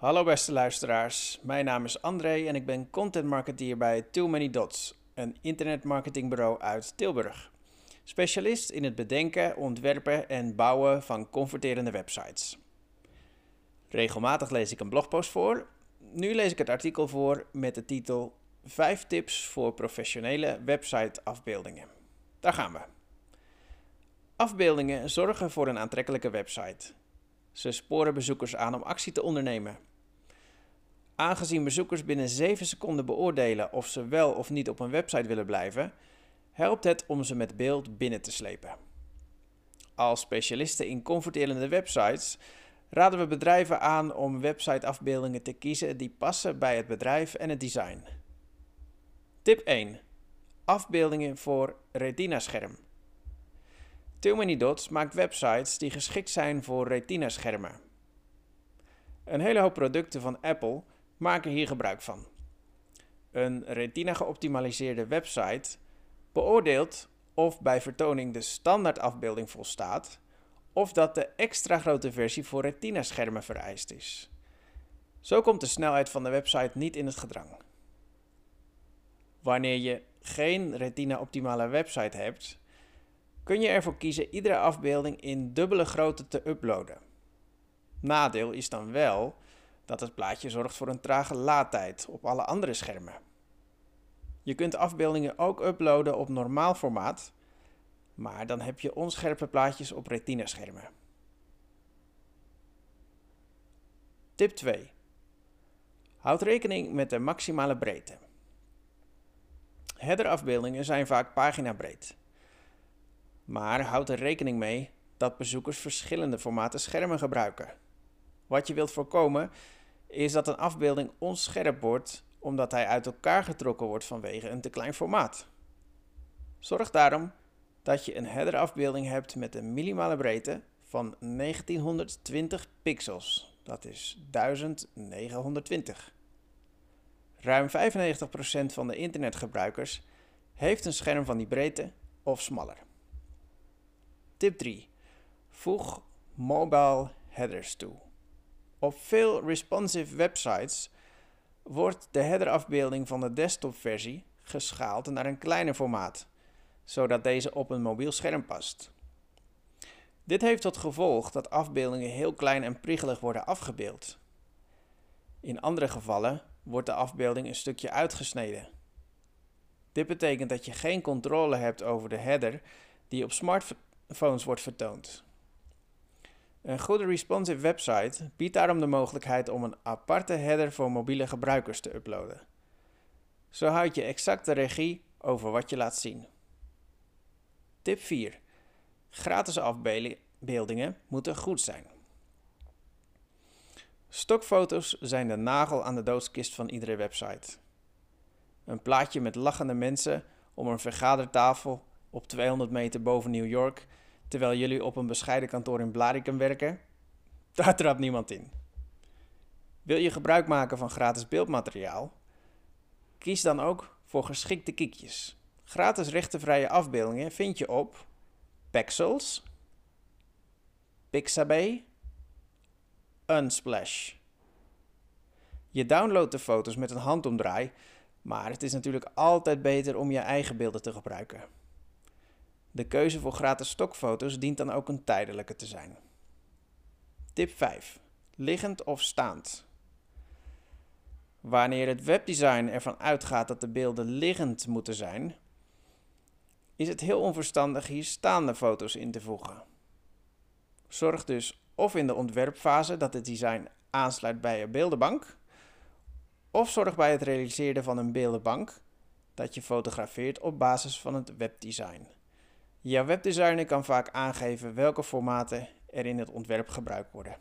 Hallo beste luisteraars, mijn naam is André en ik ben content marketeer bij Too Many Dots, een internetmarketingbureau uit Tilburg. Specialist in het bedenken, ontwerpen en bouwen van converterende websites. Regelmatig lees ik een blogpost voor. Nu lees ik het artikel voor met de titel 5 tips voor professionele websiteafbeeldingen. Daar gaan we. Afbeeldingen zorgen voor een aantrekkelijke website. Ze sporen bezoekers aan om actie te ondernemen. Aangezien bezoekers binnen 7 seconden beoordelen of ze wel of niet op een website willen blijven, helpt het om ze met beeld binnen te slepen. Als specialisten in converterende websites raden we bedrijven aan om websiteafbeeldingen te kiezen die passen bij het bedrijf en het design. Tip 1. Afbeeldingen voor Retina-scherm. Too Many Dots maakt websites die geschikt zijn voor Retina-schermen. Een hele hoop producten van Apple maken hier gebruik van. Een Retina-geoptimaliseerde website beoordeelt of bij vertoning de standaardafbeelding volstaat of dat de extra grote versie voor Retina-schermen vereist is. Zo komt de snelheid van de website niet in het gedrang. Wanneer je geen Retina-optimale website hebt, kun je ervoor kiezen iedere afbeelding in dubbele grootte te uploaden. Nadeel is dan wel dat het plaatje zorgt voor een trage laadtijd op alle andere schermen. Je kunt afbeeldingen ook uploaden op normaal formaat, maar dan heb je onscherpe plaatjes op retina-schermen. Tip 2. Houd rekening met de maximale breedte. Headerafbeeldingen zijn vaak paginabreed. Maar houd er rekening mee dat bezoekers verschillende formaten schermen gebruiken. Wat je wilt voorkomen is dat een afbeelding onscherp wordt omdat hij uit elkaar getrokken wordt vanwege een te klein formaat. Zorg daarom dat je een headerafbeelding hebt met een minimale breedte van 1920 pixels. Dat is 1920. Ruim 95% van de internetgebruikers heeft een scherm van die breedte of smaller. Tip 3. Voeg mobile headers toe. Op veel responsive websites wordt de headerafbeelding van de desktopversie geschaald naar een kleiner formaat, zodat deze op een mobiel scherm past. Dit heeft tot gevolg dat afbeeldingen heel klein en priegelig worden afgebeeld. In andere gevallen wordt de afbeelding een stukje uitgesneden. Dit betekent dat je geen controle hebt over de header die op smartphones wordt vertoond. Een goede responsive website biedt daarom de mogelijkheid om een aparte header voor mobiele gebruikers te uploaden. Zo houd je exact de regie over wat je laat zien. Tip 4. Gratis afbeeldingen moeten goed zijn. Stokfoto's zijn de nagel aan de doodskist van iedere website. Een plaatje met lachende mensen om een vergadertafel op 200 meter boven New York terwijl jullie op een bescheiden kantoor in Blaricum werken? Daar trapt niemand in. Wil je gebruik maken van gratis beeldmateriaal? Kies dan ook voor geschikte kiekjes. Gratis rechtenvrije afbeeldingen vind je op Pexels, Pixabay, Unsplash. Je downloadt de foto's met een handomdraai, maar het is natuurlijk altijd beter om je eigen beelden te gebruiken. De keuze voor gratis stokfoto's dient dan ook een tijdelijke te zijn. Tip 5. Liggend of staand. Wanneer het webdesign ervan uitgaat dat de beelden liggend moeten zijn, is het heel onverstandig hier staande foto's in te voegen. Zorg dus of in de ontwerpfase dat het design aansluit bij je beeldenbank, of zorg bij het realiseren van een beeldenbank dat je fotografeert op basis van het webdesign. Jouw webdesigner kan vaak aangeven welke formaten er in het ontwerp gebruikt worden.